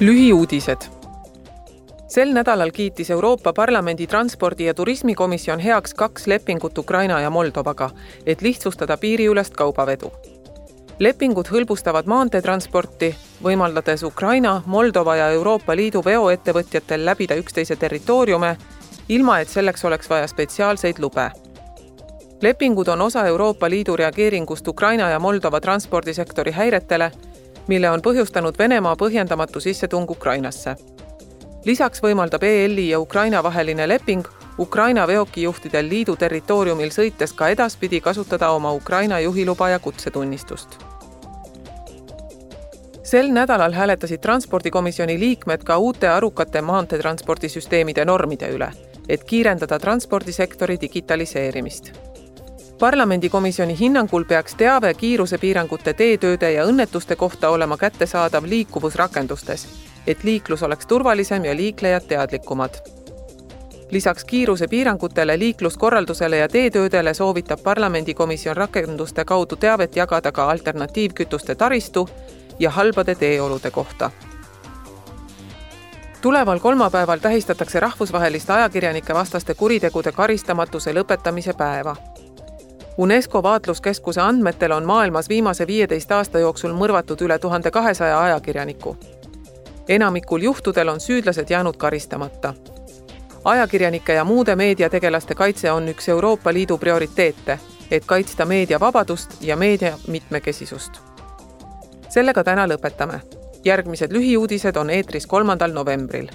lühiuudised. sel nädalal kiitis Euroopa Parlamendi transpordi- ja turismikomisjon heaks kaks lepingut Ukraina ja Moldovaga, et lihtsustada piiriülest kaubavedu. lepingud hõlbustavad maanteetransporti, võimaldades Ukraina, Moldova ja Euroopa Liidu veoettevõtjatel läbida üksteise territooriume, ilma et selleks oleks vaja spetsiaalseid lube lepingud on osa Euroopa Liidu reageeringust Ukraina ja Moldova transpordisektori häiretele mille on põhjustanud Venemaa põhjendamatu sissetung Ukrainasse. lisaks võimaldab EL-i ja Ukraina vaheline leping Ukraina veokijuhtidel liidu territooriumil sõites ka edaspidi kasutada oma Ukraina juhiluba ja kutsetunnistust. sel nädalal hääletasid transpordikomisjoni liikmed ka uute arukate maanteetranspordisüsteemide normide üle, et kiirendada transpordisektori digitaliseerimist parlamendikomisjoni hinnangul peaks teave kiirusepiirangute, teetööde ja õnnetuste kohta olema kättesaadav liikuvusrakendustes, et liiklus oleks turvalisem ja liiklejad teadlikumad. lisaks kiirusepiirangutele, liikluskorraldusele ja teetöödele soovitab parlamendikomisjon rakenduste kaudu teavet jagada ka alternatiivkütuste taristu ja halbade teeolude kohta tuleval kolmapäeval tähistatakse rahvusvahelist ajakirjanike vastaste kuritegude karistamatuse lõpetamise päeva UNESCO vaatluskeskuse andmetel on maailmas viimase viieteist aasta jooksul mõrvatud üle tuhande kahesaja ajakirjaniku. enamikul juhtudel on süüdlased jäänud karistamata. ajakirjanike ja muude meediategelaste kaitse on üks Euroopa Liidu prioriteete, et kaitsta meediavabadust ja meedia mitmekesisust. sellega täna lõpetame. järgmised lühiuudised on eetris kolmandal novembril